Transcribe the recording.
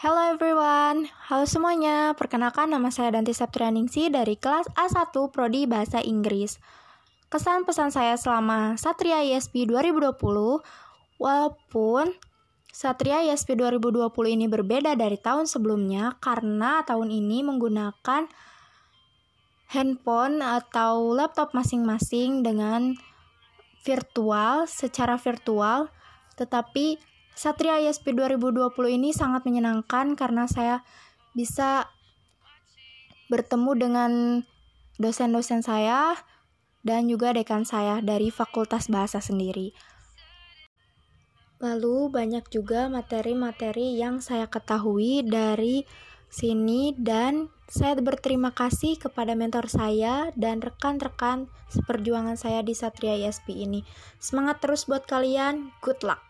Hello everyone, halo semuanya. Perkenalkan nama saya Danti Septrianingsi dari kelas A1 Prodi Bahasa Inggris. Kesan pesan saya selama Satria ISP 2020, walaupun Satria ISP 2020 ini berbeda dari tahun sebelumnya karena tahun ini menggunakan handphone atau laptop masing-masing dengan virtual, secara virtual, tetapi Satria ISP 2020 ini sangat menyenangkan karena saya bisa bertemu dengan dosen-dosen saya dan juga dekan saya dari Fakultas Bahasa sendiri. Lalu banyak juga materi-materi yang saya ketahui dari sini dan saya berterima kasih kepada mentor saya dan rekan-rekan seperjuangan saya di Satria ISP ini. Semangat terus buat kalian, good luck!